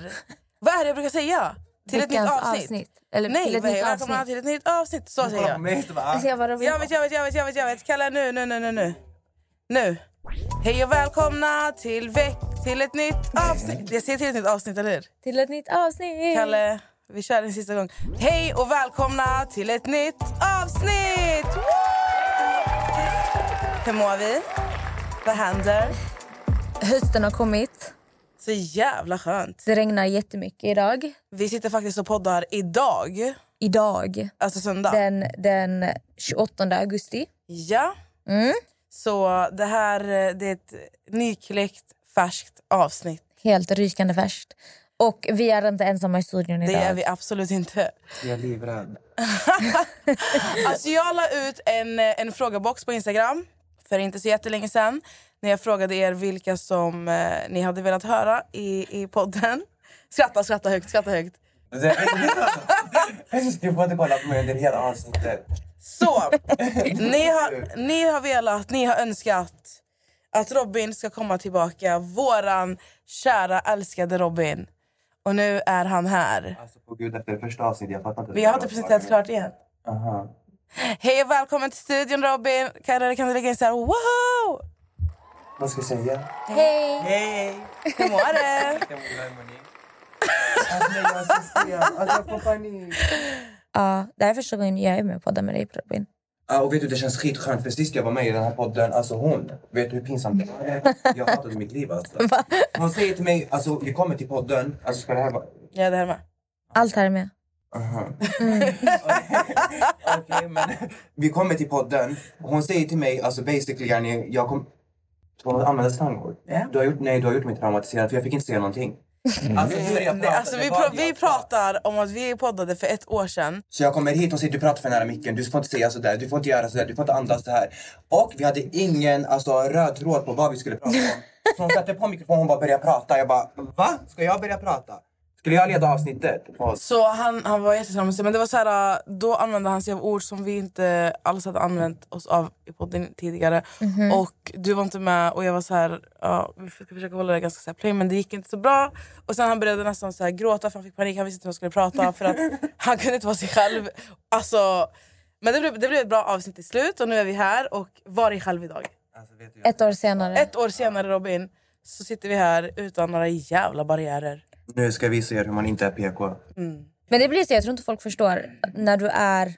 Säger? vad är det jag brukar säga? Till ett nytt Veckans avsnitt? Eller Nej, till ett hej, nytt välkomna avsnitt. till ett nytt avsnitt. Så säger jag. Alltså jag, bara, Jag vet, jag vet, jag vet, jag vet, jag vet. Kalle, nu, nu, nu, nu, nu. Nu. Hej och välkomna till, veck till ett nytt avsnitt. Jag säger till ett nytt avsnitt, eller hur? till ett nytt avsnitt. Kalle, vi kör en sista gång. Hej och välkomna till ett nytt avsnitt! Woo! Hur mår vi? Vad händer? Hösten har kommit. Så jävla skönt. Det regnar jättemycket idag. Vi sitter faktiskt och poddar idag, Idag, alltså söndag. den, den 28 augusti. Ja. Mm. Så det här det är ett nykläckt, färskt avsnitt. Helt rykande färskt. Och vi är inte ensamma i studion Det idag. är vi absolut inte. Jag är livrädd. Alltså jag la ut en, en frågabox på Instagram för inte så jättelänge sedan. När jag frågade er vilka som eh, ni hade velat höra i, i podden. Skratta, skratta högt, skratta högt. Jag får inte kolla på mig under hela avsnittet. Så, ni har, ni har velat, ni har önskat att Robin ska komma tillbaka. Våran kära älskade Robin. Och nu är han här. Alltså på gud, efter första avsnittet, jag fattar inte. Vi har inte presenterat klart igen. Aha. Hej och välkommen till studion Robin. Kan, kan du lägga in så här wow? Vad ska jag säga? Hej! Hej! Hur mår det? Jag mår. Alltså jag får panik. Ja, det här är första gången jag är med på podden med dig Robin. Ja, och vet du, det känns skitskönt för sist jag var med i den här podden, alltså hon, vet du hur pinsamt det var? Jag hatade mitt liv alltså. Hon säger till mig, alltså vi kommer till podden, alltså ska det här vara... Ja, det här med. Allt här är med. Aha. Okej, men vi kommer till podden. Hon säger till mig, alltså basically, jag kom... Ska man använda slangord? Ja. Du har gjort, nej, du har gjort mig traumatiserad för jag fick inte säga någonting. Alltså, Nej, alltså, vi, pra- pratar om att vi poddade för ett år sedan. Så jag kommer hit och säger du pratar för nära micken, du får inte säga sådär, du får inte göra sådär, du får inte andas så här. Och vi hade ingen alltså, röd tråd på vad vi skulle prata om. Så hon satte på mikrofonen och hon bara började prata. Jag bara, va? Ska jag börja prata? Skulle jag leda avsnittet? Så han, han var jättetramsig. Men det var så här, då använde han sig av ord som vi inte alls hade använt oss av i podden tidigare. Och du var inte med och jag var så här, ja, vi ska försöka hålla det ganska så här plain men det gick inte så bra. Och sen han började nästan så här gråta för han fick panik, han visste inte hur han skulle prata för att han kunde inte vara sig själv. Alltså, men det blev, det blev ett bra avsnitt till slut och nu är vi här och var dig själv idag. Alltså, vet du, Ett år senare. Ett år senare Robin så sitter vi här utan några jävla barriärer. Nu ska jag visa er hur man inte är PK. Men det blir så, jag tror inte folk förstår. att När du är,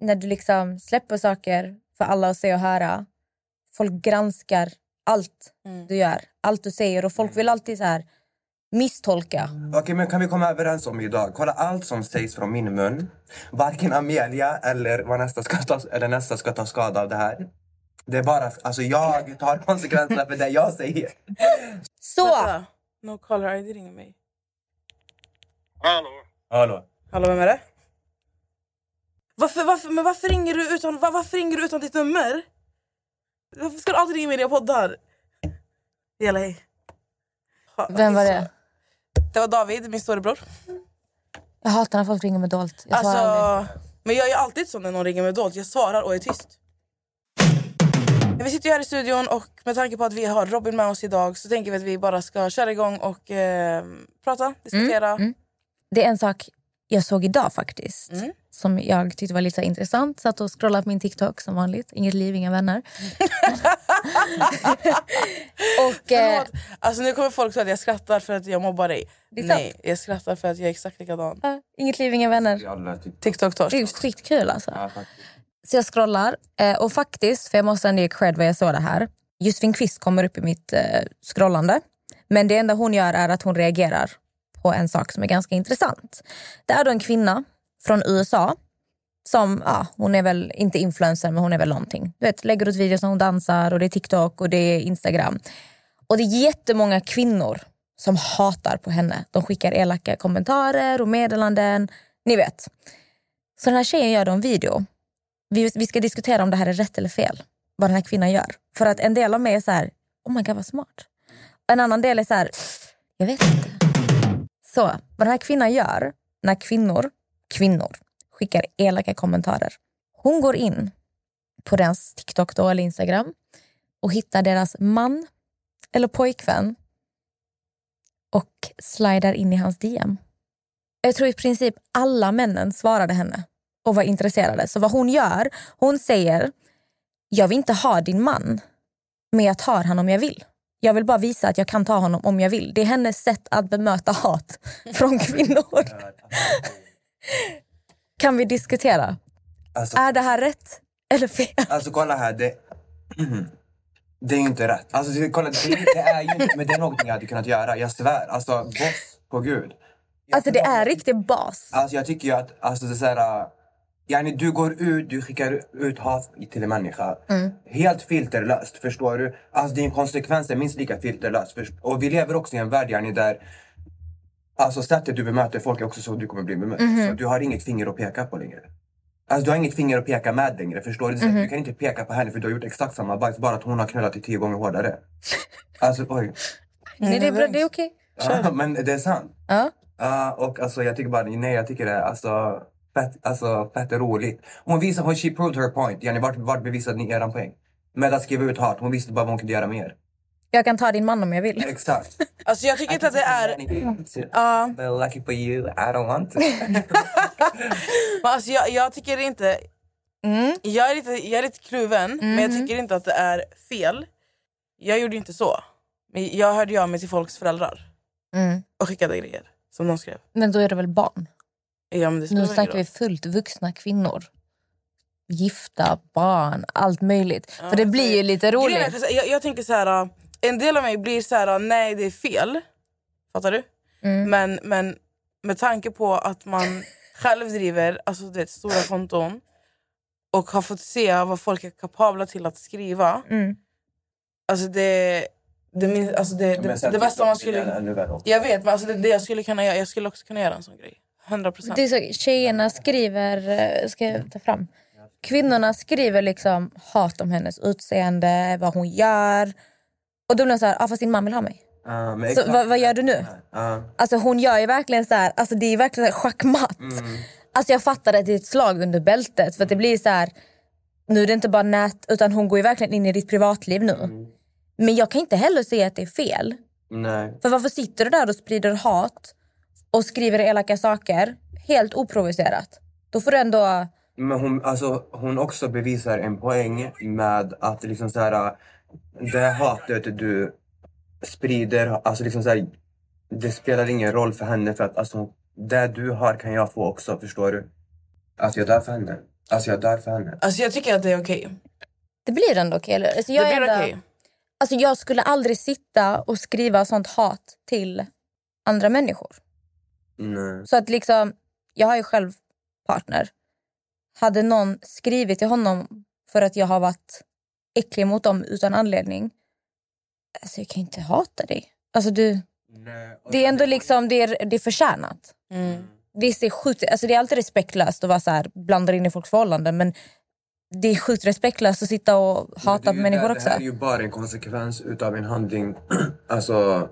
när du liksom släpper saker för alla att se och höra. Folk granskar allt du gör, allt du säger och folk vill alltid så här misstolka. Okej, men kan vi komma överens om idag? Kolla allt som sägs från min mun. Varken Amelia eller Vanessa ska ta, eller nästa ska ta skada av det här. Det är bara, alltså jag tar konsekvenserna för det jag säger. Så! Vänta. No caller ID ringer mig. Hallå? Hallå? Hallå, vem är det? Varför, varför, men varför ringer du utan, var, varför ringer du utan ditt nummer? Varför ska du alltid ringa mig när jag poddar? Jalla hej. Ha- Vem var det? Det var David, min storebror. Jag hatar när folk ringer mig dolt. Jag svarar aldrig. Alltså, men jag är alltid så när någon ringer mig dolt. Jag svarar och är tyst. Vi sitter här i studion och med tanke på att vi har Robin med oss idag så tänker vi att vi bara ska köra igång och eh, prata, diskutera. mm. Det är en sak jag såg idag faktiskt. Mm. Som jag tyckte var lite intressant. Satt och scrollade på min TikTok som vanligt. Inget liv, inga vänner. och, eh. Alltså nu kommer folk säga att jag skrattar för att jag mobbar dig. Sant. Nej, jag skrattar för att jag är exakt likadan. ja, inget liv, inga vänner. Typ. TikTok-torsk. Det är skitkul alltså. Ja, faktiskt. Så jag scrollar och och faktiskt, för jag måste ändå ge cred vad jag såg det här. Josefin Kvist kommer upp i mitt eh, scrollande. Men det enda hon gör är att hon reagerar på en sak som är ganska intressant. Det är då en kvinna från USA som, ja, hon är väl inte influencer men hon är väl någonting. Du vet, lägger ut videos när hon dansar och det är TikTok och det är Instagram. Och det är jättemånga kvinnor som hatar på henne. De skickar elaka kommentarer och meddelanden. Ni vet. Så den här tjejen gör då en video. Vi, vi ska diskutera om det här är rätt eller fel. Vad den här kvinnan gör. För att en del av mig är så här, oh my god vad smart. En annan del är så här, jag vet inte. Så vad den här kvinnan gör när kvinnor, kvinnor skickar elaka kommentarer. Hon går in på deras TikTok då, eller Instagram och hittar deras man eller pojkvän och slidar in i hans DM. Jag tror i princip alla männen svarade henne och var intresserade. Så vad hon gör, hon säger jag vill inte ha din man, men jag tar honom om jag vill. Jag vill bara visa att jag kan ta honom om jag vill. Det är hennes sätt att bemöta hat från kvinnor. Kan vi diskutera? Alltså, Är det här rätt eller fel? alltså kolla här. Det, det är ju inte rätt. Alltså, det, kolla, det, det är ju inte, men det är någonting jag hade kunnat göra. Jag svär. Alltså, boss på gud. Jag Alltså det är riktig bas. Alltså jag tycker ju att alltså det är så här, äh, yani du går ut, du skickar ut hat till en människa. Helt filterlöst, förstår du? Alltså din konsekvens är minst lika filterlös. först- Och vi lever också i en värld yani, där Alltså sättet du bemöter folk är också så du kommer bli bemött. Så du har inget finger att peka på längre. Alltså du har inget finger att peka med längre, förstår du? Så Du kan inte peka på henne för du har gjort exakt samma bajs, bara att hon har knullat dig tio gånger hårdare. Alltså oj. Nej, det är, bra, det är okej. Ja, men det är sant. Ja. Ja, och alltså jag tycker bara, nej jag tycker det alltså fett, alltså, fett roligt. Hon visar, hon, she proved her point. Yani, vart, vart bevisade ni eran poäng? Med att skriva ut hat, hon visste bara vad hon kunde göra mer. Jag kan ta din man om jag vill. Exakt. Alltså jag tycker inte att det är... Ja. But lucky for you, I don't want to. Men alltså jag, jag tycker inte... Mm. Jag, är lite, jag är lite kluven, men jag tycker inte att det är fel. Jag gjorde inte så. Men jag hörde av mig till folks föräldrar Mm. och skickade grejer som de skrev. Men då är det väl barn? Ja, men det Nu snackar vi fullt vuxna kvinnor. Gifta, barn, allt möjligt. För det blir ju lite är roligt. att Jag, jag tänker så här, äh, en del av mig blir så här, äh, nej det är fel. Fattar du? Mm. Men, men med tanke på att man själv driver alltså, du vet, stora konton och har fått se vad folk är kapabla till att skriva. Mm. Alltså det, det, min, alltså det, det, det, bästa man skulle... Jag vet, men alltså det, det jag skulle kunna göra, jag skulle också kunna göra en sån grej. 100 procent. Det är så, tjejerna skriver, eh, ska jag ta fram? Kvinnorna skriver liksom hat om hennes utseende, vad hon gör. Och då blir de så här, ah, fast din man vill ha mig. Men Så vad, vad gör du nu? Ja. Alltså hon gör ju verkligen så här, alltså det är verkligen så schackmatt. Alltså jag fattar att det är ett slag under bältet för det blir så här, nu är det inte bara nät utan hon går ju verkligen in i ditt privatliv nu. Men jag kan inte heller säga att det är fel. Nej. För varför sitter du där och sprider hat och skriver elaka saker helt oprovocerat? Då får du ändå... Men hon, alltså, hon också bevisar en poäng med att liksom så här, det här hatet du sprider, alltså liksom så här, det spelar ingen roll för henne för att alltså, det du har kan jag få också, förstår du? Alltså jag dör för henne. Alltså jag dör för henne. Alltså jag tycker att det är okej. Det blir ändå okej. eller? Alltså jag, Det är blir ändå, okej. alltså jag skulle aldrig sitta och skriva sånt hat till andra människor. Nej. Så att liksom, jag har ju själv partner. Hade någon skrivit till honom för att jag har varit äcklig mot dem utan anledning. Alltså jag kan inte hata dig. Alltså du, Nej. det är ändå liksom, det är, det är förtjänat. Mm. Visst, det är, sjukt, alltså det är alltid respektlöst att vara så här, blanda in i folks förhållanden men det är sjukt respektlöst att sitta och hata det på människor där- också. Det här är ju bara en konsekvens utav en handling alltså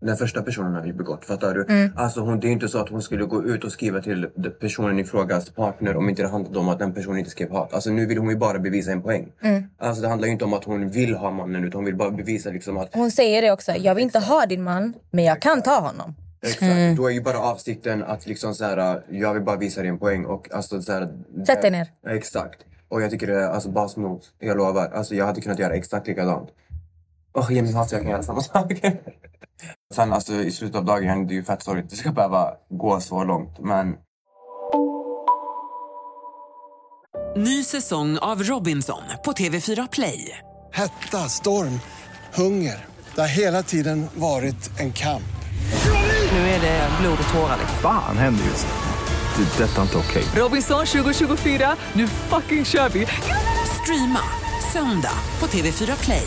den första personen har ju begått. Fattar du? Mm. Alltså hon, det är ju inte så att hon skulle gå ut och skriva till personen i frågas partner om inte det handlade om att den personen inte skrev hat. Alltså nu vill hon ju bara bevisa en poäng. Mm. Alltså det handlar ju inte om att hon vill ha mannen utan hon vill bara bevisa liksom att Hon säger det också, jag vill inte ha din man men jag kan ta honom. Exakt. Mm. Då är ju bara avsikten att liksom så här, jag vill bara visa dig en poäng. Och alltså så här, Sätt dig ner. Exakt. Och jag tycker det är alltså basmos. Jag lovar. Alltså jag hade kunnat göra exakt likadant. Åh, ge mig hat så jag kan göra samma sak. Sen alltså i slutet av dagen, det är ju fett sorgligt. Det ska behöva gå så långt. Men Ny säsong av Robinson på TV4 Play. Hetta, storm, hunger. Det har hela tiden varit en kamp. Nu är det blod och tårar. liksom. Fan händer just nu. Det. Detta är inte okej. Robinson 2024, nu fucking kör vi! Streama söndag på TV4 Play.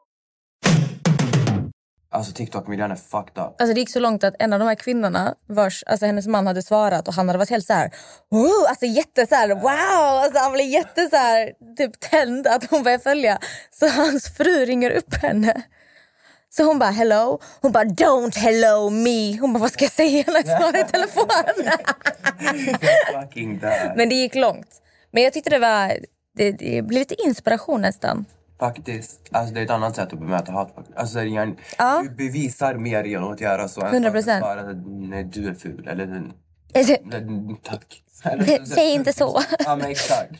Alltså TikTok-miljön är fucked up. Alltså det gick så långt att en av de här kvinnorna vars, alltså hennes man hade svarat och han hade varit helt så här, oh, alltså jätte så här, wow, alltså han blev jätte så här, typ tänd att hon började följa. Så hans fru ringer upp henne. Så hon bara hello, hon bara don't hello me. Hon bara vad ska jag säga när jag svarar i telefon? Fucking. Men det gick långt. Men jag tyckte det var, det, det blev lite inspiration nästan. Faktiskt. Alltså det är ett annat sätt att bemöta hat. Alltså det är en, Ja. Du bevisar mer genom att göra så. än 100%. att svara att nej, du är ful. Eller tack. Säg inte så. Ja men exakt.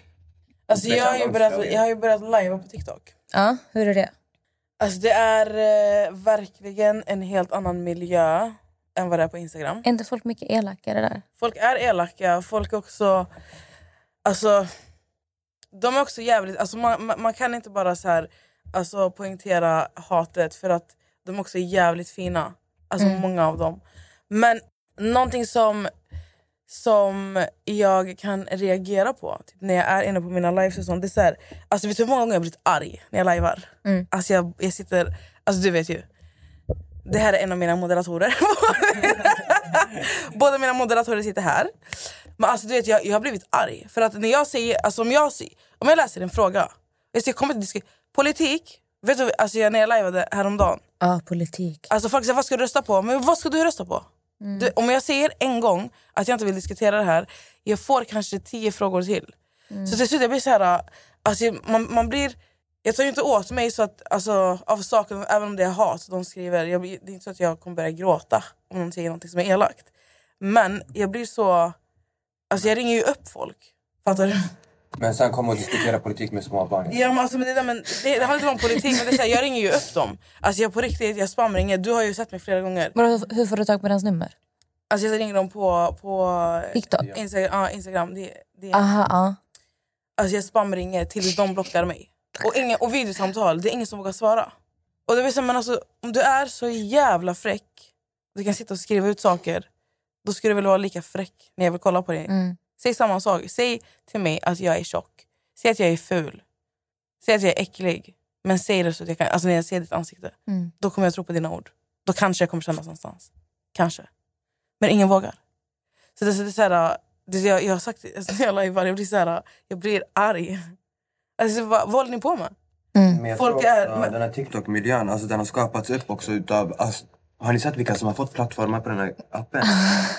Alltså, jag, har ju börjat, jag har ju börjat live på TikTok. Ja, hur är det? Alltså, det är eh, verkligen en helt annan miljö än vad det är på Instagram. Är inte folk mycket elakare där? Folk är elaka, folk är också... Alltså, de är också jävligt... Alltså, man, man, man kan inte bara så här, alltså, poängtera hatet för att de också är jävligt fina. Alltså Mm. många av dem. Men någonting som, som jag kan reagera på typ när jag är inne på mina lives och sånt, det är så här, alltså vet du hur många gånger jag blivit arg när jag lajvar? Mm. Alltså jag, jag sitter, alltså du vet ju. Det här är en av mina moderatorer. Båda mina moderatorer sitter här. Men alltså du vet jag, jag har blivit arg. För att när jag säger, alltså om jag, om jag läser en fråga, jag säger, kommer inte diskutera politik. Vet du, alltså jag, när jag lajvade häromdagen. Ja, politik. Alltså folk säger vad ska du rösta på? Men vad ska du rösta på? Mm. Du, om jag säger en gång att jag inte vill diskutera det här, jag får kanske tio frågor till. Mm. Så till slut jag blir så här, alltså man, man blir, jag tar ju inte åt mig så att, alltså, av saken, även om det är hat de skriver. Jag, det är inte så att jag kommer börja gråta om de säger något som är elakt. Men jag blir så, alltså jag ringer ju upp folk. Fattar du? Men sen kommer och diskutera politik med små barn. Ja, men alltså, men det, där, men det, det handlar inte om politik, men det är så här, jag ringer ju upp dem. Alltså jag på riktigt, jag spamringer. Du har ju sett mig flera gånger. Vadå, hur får du tag på deras nummer? Alltså jag ringer dem på, på TikTok? Instagram. Ja, Instagram. Det, det. Aha, ja. Alltså jag spamringer tills de blockar mig. Och, ingen, och videosamtal, det är ingen som vågar svara. Och det vill säga, men alltså, om du är så jävla fräck, du kan sitta och skriva ut saker, då skulle du väl vara lika fräck när jag vill kolla på dig. Mm. Säg samma sak. Säg till mig att jag är tjock. Säg att jag är ful. Säg att jag är äcklig. Men säg det så att jag kan, alltså när jag ser ditt ansikte. Mm. Då kommer jag tro på dina ord. Då kanske jag kommer kännas någonstans. Kanske. Men ingen vågar. Så det, så det är så här, det, jag, jag har sagt det alltså, när jag lajvar, jag blir så här, jag blir arg. Alltså, vad, vad håller ni på med? Men jag Folk tror är- också, men- Den här TikTok-miljön, alltså den har skapats upp också utav... Alltså, har ni sett vilka som har fått plattformar på den här appen?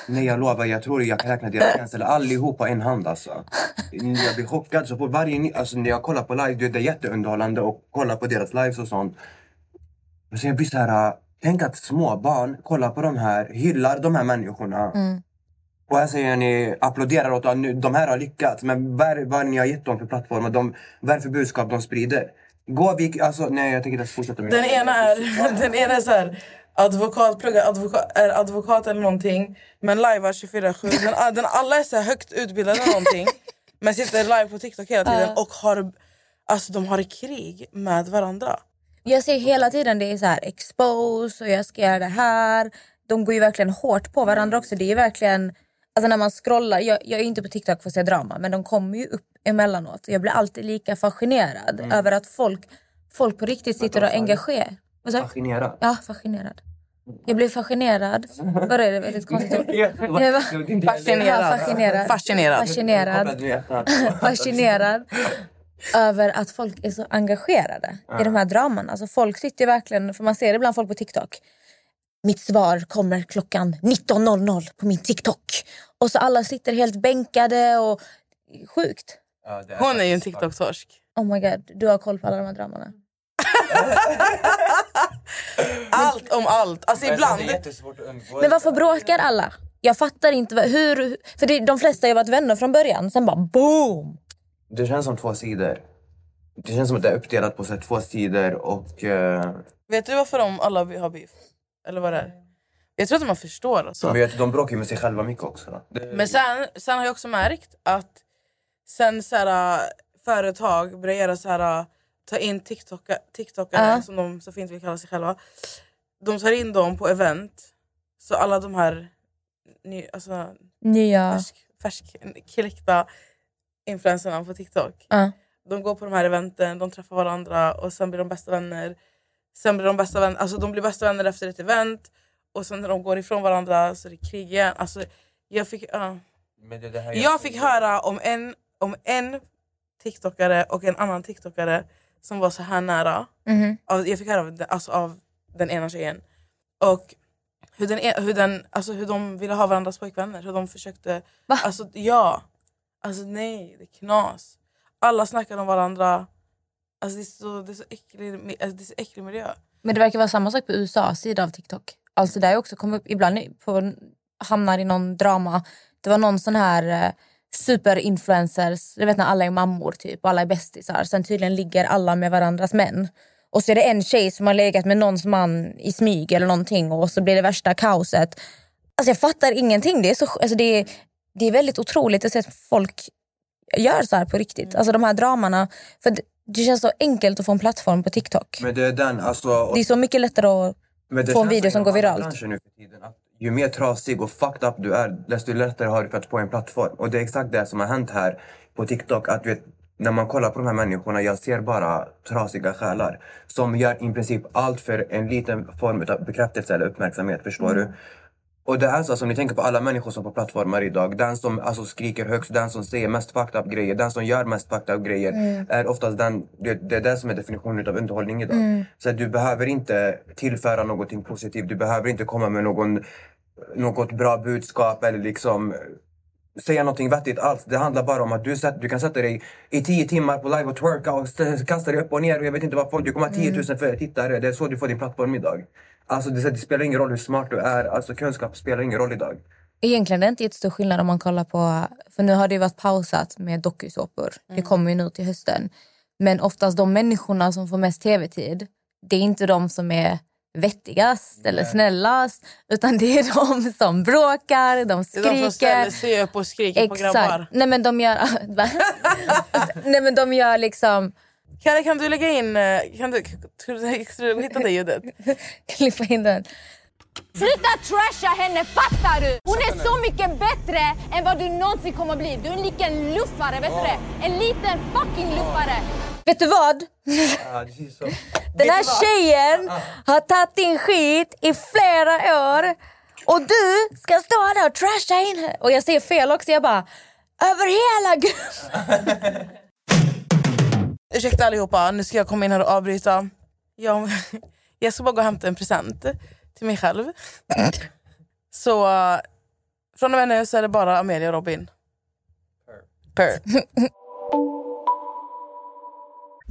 Nej jag lovar, jag tror jag kan räkna deras tjänster allihopa på en hand alltså. Jag blir chockad så fort varje... Alltså när jag kollar på live, det är jätteunderhållande och kollar på deras lives och sånt. Men sen jag blir så här, äh, tänk att små barn kollar på de här, hyllar de här människorna. Mm. Och här säger ni, applåderar åt att nu- de här har lyckats. Men vad är vad ni har gett dem för plattformar? De, vad är för budskap de sprider? Gå, vi, alltså, nej jag tänker inte fortsätta med Den ena är, den ena är så här, advokat, pluggar advokat, är advokat eller någonting. Men lajvar 24-7. Den, den alla är så högt utbildade eller någonting. men sitter live på TikTok hela tiden Ja. och har, alltså, de har krig med varandra. Jag ser hela tiden det är så här expose och jag ska göra det här. De går ju verkligen hårt på varandra också. Det är verkligen, alltså när man scrollar, jag, jag är inte på TikTok för att se drama men de kommer ju upp emellanåt. Jag blir alltid lika fascinerad Mm. över att folk, folk på riktigt sitter och engagerar. Vad sa du? Fascinerad. Ja, fascinerad. Jag blev fascinerad. Vad är det? Väldigt konstigt Fascinerad. Ja, fascinerad. Fascinerad. Fascinerad. fascinerad över att folk är så engagerade i de här dramarna. Alltså folk sitter verkligen, för man ser det ibland folk på TikTok. Mitt svar kommer klockan 19.00 på min TikTok. Och så alla sitter helt bänkade och sjukt. Hon är ju en TikTok-torsk. Oh my god, du har koll på alla de här dramarna. Allt om allt. Alltså ibland. Men varför bråkar alla? Jag fattar inte hur... För det, de flesta har varit vänner från början, sen bara boom! Det känns som två sidor. Det känns som att det är uppdelat på så här, två sidor och... eh, Vet du varför de alla har beef? Eller vad det är? Jag tror att man förstår. Alltså. de, vet, de bråkar ju med sig själva mycket också. Det, Men sen, sen har jag också märkt att sen så här, äh, företag börjar göra så här, äh, ta in TikToka, TikTokare som de så fint vill kalla sig själva. De tar in dem på event. Så alla de här ny, alltså, Nya... färsk, färskklickta influencerna på TikTok. Ja. De går på de här eventen, de träffar varandra och sen blir de bästa vänner. Sen blir de bästa vänner, alltså de blir bästa vänner efter ett event. Och sen när de går ifrån varandra så är det krig igen. Alltså, jag fick... men det, det här Jag fick höra om en, om en TikTokare och en annan TikTokare som var så här nära. Mhm. Av- Jag fick höra av den, alltså av den ena tjejen. Och hur, den, e- hur, den, alltså hur de ville ha varandras pojkvänner. Hur de försökte... Va? Alltså, ja. Alltså nej, det är knas. Alla snackar om varandra. Alltså, det, är så, det, är så äcklig, alltså, det är så äcklig miljö. Men det verkar vara samma sak på USAs sida av TikTok. Alltså där också kommer upp ibland på, hamnar i någon drama. Det var någon sån här eh, superinfluencers, du vet när alla är mammor typ och alla är bästisar. Sen tydligen ligger alla med varandras män. Och så är det en tjej som har legat med någons man i smyg eller någonting och så blir det värsta kaoset. Alltså jag fattar ingenting. Det är, så, alltså det är, det är väldigt otroligt att se att folk gör så här på riktigt. Alltså de här dramarna. För det, känns så enkelt att få en plattform på TikTok. Men det är den, alltså... Det är så mycket lättare att få en video som går viralt. Ju mer trasig och fucked up du är, desto lättare har du för att få en plattform. Och det är exakt det som har hänt här på TikTok. Att vet, när man kollar på de här människorna, jag ser bara trasiga själar som gör i princip allt för en liten form av bekräftelse eller uppmärksamhet. Förstår du? Och det är så som ni tänker på alla människor som på plattformar idag. Den som alltså skriker högst, den som säger mest fucked up grejer, den som gör mest fucked up grejer Mm. är oftast den, det, det är det som är definitionen av underhållning idag. Mm. Så att du behöver inte tillföra någonting positivt, du behöver inte komma med någon, något bra budskap eller liksom säga någonting vettigt alls. Det handlar bara om att du, sätt, du kan sätta dig i tio timmar på live och twerka och st- kasta dig upp och ner och jag vet inte vad folk, du kommer ha 10 000 för tittare. Det är så du får din plattform idag. Alltså det, det spelar ingen roll hur smart du är, alltså kunskap spelar ingen roll idag. Egentligen är det inte jättestor skillnad om man kollar på... För nu har det ju varit pausat med dokusåpor. Det kommer ju nu till hösten. Men oftast de människorna som får mest tv-tid, det är inte de som är vettigast eller snällast. Utan det är de som bråkar, de Det är de skriker. som ställer sig upp och skriker på grabbar. Nej men de gör... Nej men de gör liksom... Kalle, kan du lägga in... eh, Kan du, du hitta det ljudet? Klippa in den. Sluta trasha henne, fattar du? Hon är så mycket bättre än vad du någonsin kommer bli. Du är en liten luffare, vet du det? En liten fucking luffare. Vet du vad? Den här tjejen har tagit din skit i flera år och du ska stå där och trasha in henne. Och jag säger fel också, jag bara över hela gruppen. Ursäkta allihopa, nu ska jag komma in här och avbryta. Jag, jag ska bara gå och hämta en present till mig själv. Så från och med nu så är det bara Amelia och Robin. Per.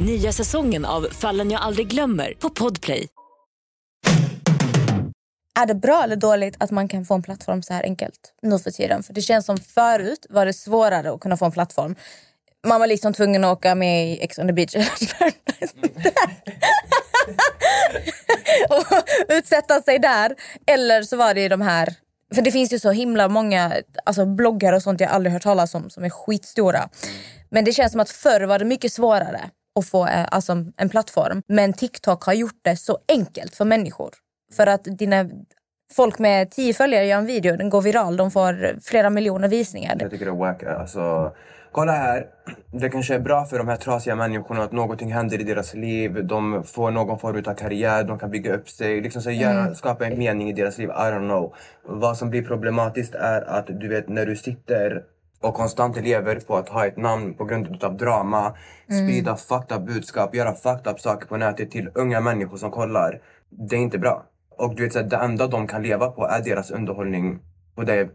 Nya säsongen av Fallen jag aldrig glömmer på Podplay. Är det bra eller dåligt att man kan få en plattform så här enkelt nu för tiden? För det känns som förut var det svårare att kunna få en plattform. Man var liksom tvungen att åka med i Ex on the beach och utsätta sig där. Eller så var det ju de här För det finns ju så himla många alltså bloggar och sånt jag aldrig hört talas om som är skitstora. Men det känns som att förr var det mycket svårare att få eh, alltså, en plattform. Men TikTok har gjort det så enkelt för människor. För att dina folk med tio följare gör en video, den går viral, de får flera miljoner visningar. Jag tycker det är wack. Alltså, kolla här. Det kanske är bra för de här trasiga människorna att någonting händer i deras liv. De får någon form av karriär, de kan bygga upp sig. Liksom så göra, Mm. skapa en mening i deras liv. I don't know. Vad som blir problematiskt är att du vet när du sitter och konstant lever på att ha ett namn på grund av drama, Mm. sprida up budskap, göra up saker på nätet till unga människor som kollar. Det är inte bra. Och du vet, så här, det enda de kan leva på är deras underhållning. Och det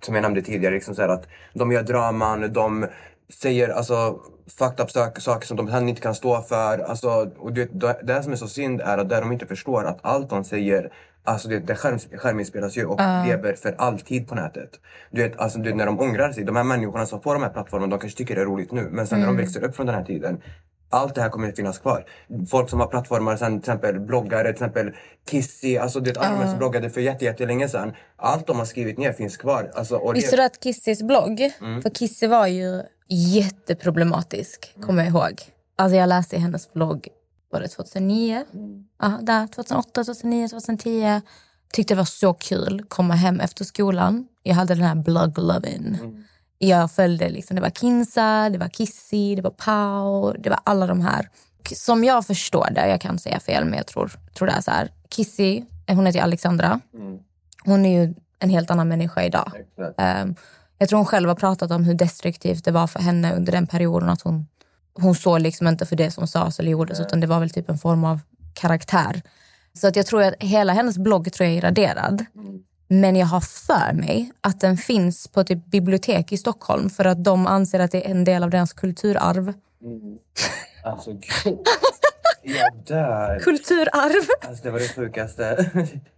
som jag nämnde tidigare, liksom så att de gör draman, de säger alltså fucked up saker, som de sen inte kan stå för. Alltså, och det, det som är så synd är att det de inte förstår att allt de säger Alltså det, det skärm, skärminspelas ju och Ja. lever för alltid på nätet. Du vet, alltså, du vet, när de ångrar sig, de här människorna som får de här plattformarna, de kanske tycker det är roligt nu. Men sen när de Mm. växer upp från den här tiden, allt det här kommer att finnas kvar. Folk som har plattformar, sen, till exempel bloggare, till exempel Kissy, alltså du vet, alla Ja. som bloggade för jätte, jättelänge sedan. Allt de har skrivit ner finns kvar. Alltså, och Visste du att Kissys blogg, Mm. för Kissy var ju jätteproblematisk, kommer jag ihåg. Alltså jag läste i hennes blogg, var det 2009? Ja, där, 2008, 2009, 2010. Tyckte det var så kul att komma hem efter skolan. Jag hade den här blogg lovin. Jag följde liksom, det var Kinsa, det var Kissy, det var Pau, det var alla de här. Som jag förstår det, jag kan säga fel men jag tror, tror det är så här. Kissy, hon heter ju Alexandra. Hon är ju en helt annan människa idag. Ehm, jag tror hon själv har pratat om hur destruktivt det var för henne under den perioden. Att hon, hon såg liksom inte för det som sades eller gjordes utan det var väl typ en form av karaktär. Så att jag tror att hela hennes blogg tror jag är raderad. Men jag har för mig att den finns på typ bibliotek i Stockholm för att de anser att det är en del av deras kulturarv. Alltså gud. Jag dör. Kulturarv! Alltså det var det sjukaste.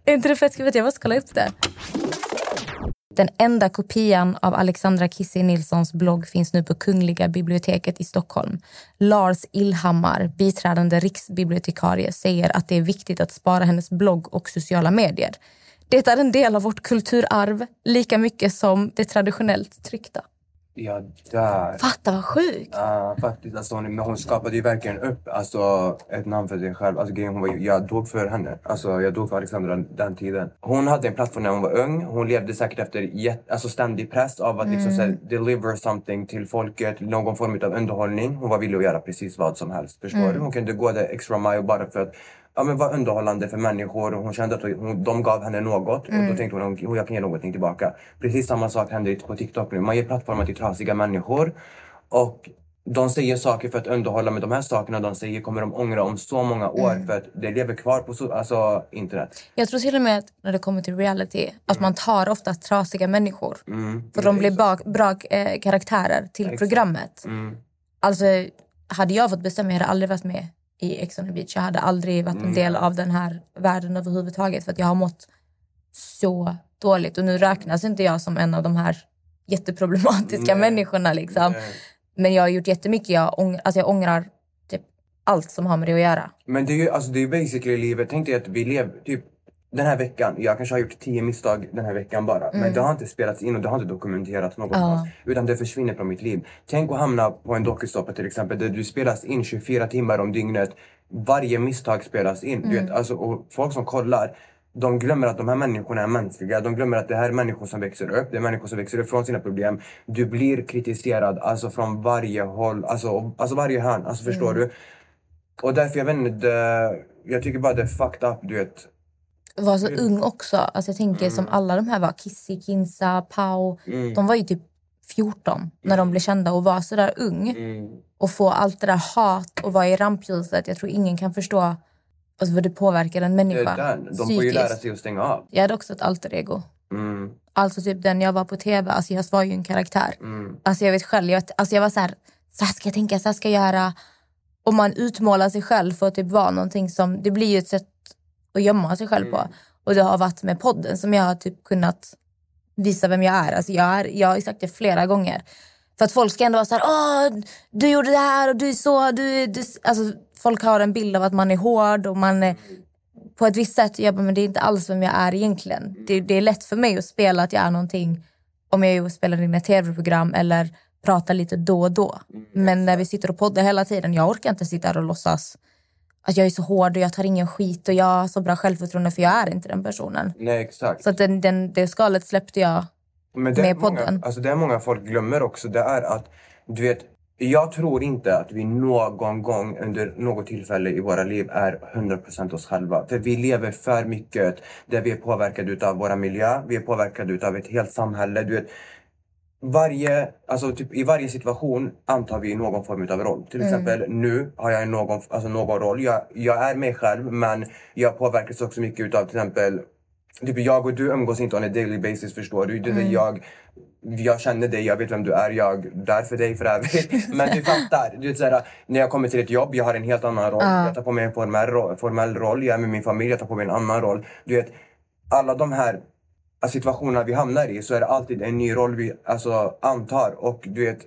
Är inte det fett? Vet jag måste kolla upp det. Den enda kopian av Alexandra Kissy Nilssons blogg finns nu på Kungliga biblioteket i Stockholm. Lars Illhammar, biträdande riksbibliotekarie, säger att det är viktigt att spara hennes blogg och sociala medier. Det är en del av vårt kulturarv, lika mycket som det traditionellt tryckta. Jag dör. Fatta vad sjukt! Ja, faktiskt. Alltså, hon, hon skapade ju verkligen upp alltså, ett namn för sig själv. Alltså, hon var, jag dog för henne. Alltså, jag dog för Alexandra den tiden. Hon hade en plattform när hon var ung. Hon levde säkert efter jätt, alltså, ständig press av att liksom, Mm. så här, deliver something till folket. Någon form av underhållning. Hon var villig att göra precis vad som helst. Förstår Mm. Hon kunde gå det extra mile bara för att ja, men vara underhållande för människor. Hon kände att hon, de gav henne något och Mm. då tänkte hon att jag kan ge någonting tillbaka. Precis samma sak händer på TikTok nu. Man ger plattformar till trasiga människor och de säger saker för att underhålla men de här sakerna de säger kommer de ångra om så många år Mm. för att det lever kvar på so- alltså, internet. Jag tror till och med att när det kommer till reality att man tar oftast trasiga människor. Mm. För de blir bra eh, karaktärer till Exakt. programmet. Mm. Alltså, hade jag fått bestämma, jag hade aldrig varit med i Ex on the beach. Jag hade aldrig varit en Mm. del av den här världen överhuvudtaget. För att jag har mått så dåligt. Och nu räknas inte jag som en av de här jätteproblematiska Nej. människorna. Liksom. Men jag har gjort jättemycket. Jag, ång, alltså jag ångrar typ allt som har med det att göra. Men det är ju alltså, det är basically livet. Tänk dig att vi lever typ den här veckan, jag kanske har gjort tio misstag den här veckan bara. Men Mm. det har inte spelats in och det har inte dokumenterats någonstans. Utan det försvinner från mitt liv. Tänk att hamna på en dokusåpa till exempel där du spelas in 24 timmar om dygnet. Varje misstag spelas in. Du Mm. vet, alltså, och folk som kollar, de glömmer att de här människorna är mänskliga. De glömmer att det här är människor som växer upp. Det är människor som växer upp från sina problem. Du blir kritiserad alltså från varje håll, alltså, alltså varje hörn. Alltså förstår Mm. du? Och därför, jag vet inte, det, jag tycker bara det är fucked up, du vet. Var så ung också. Alltså jag tänker som alla de här var, Kissy, Kinsa, Pau. Mm. De var ju typ 14 när de blev kända och var så där ung. Och få allt det där hat och vara i rampljuset. Jag tror ingen kan förstå alltså, vad det påverkar en Det människa är den. De får ju lära sig att stänga av. Jag hade också ett alter ego. Mm. Alltså typ den jag var på tv, alltså jag var ju en karaktär. Mm. Alltså jag vet själv, jag, alltså jag var så här, så här ska jag tänka, så här ska jag göra. Och man utmålar sig själv för att typ vara någonting som, det blir ju ett sätt att gömma sig själv på. Och det har varit med podden som jag har typ kunnat visa vem jag är. Alltså jag, är jag har sagt det flera gånger. För att folk ska ändå vara så här, Åh, du gjorde det här och du är så, du, du... Alltså folk har en bild av att man är hård och man är på ett visst sätt, jag bara, men det är inte alls vem jag är egentligen. Det, det är lätt för mig att spela att jag är någonting om jag och spelar in ett tv-program eller pratar lite då och då. Men när vi sitter och poddar hela tiden, jag orkar inte sitta här och låtsas att jag är så hård och jag tar ingen skit och jag har så bra självförtroende för jag är inte den personen. Nej, exakt. Så att den, den, det skalet släppte jag Men det, med podden. många, alltså det många folk glömmer också, det är att du vet, jag tror inte att vi någon gång under något tillfälle i våra liv är 100% oss själva. För vi lever för mycket där vi är påverkade av våra miljö, vi är påverkade av ett helt samhälle. Du vet, varje, alltså typ, I varje situation antar vi någon form av roll. Till Mm. exempel nu har jag någon, alltså någon roll. Jag, jag är mig själv men jag påverkas också mycket av till exempel Typ jag och du umgås inte on a daily basis förstår du. Det är Mm. jag, jag känner dig, jag vet vem du är, jag är där för dig för övrigt. Men du fattar. Du vet, såhär, när jag kommer till ett jobb, jag har en helt annan roll. Ja. Jag tar på mig en formell, formell roll, jag är med min familj, jag tar på mig en annan roll. Du vet, alla de här situationerna vi hamnar i så är det alltid en ny roll vi alltså, antar. Och du vet,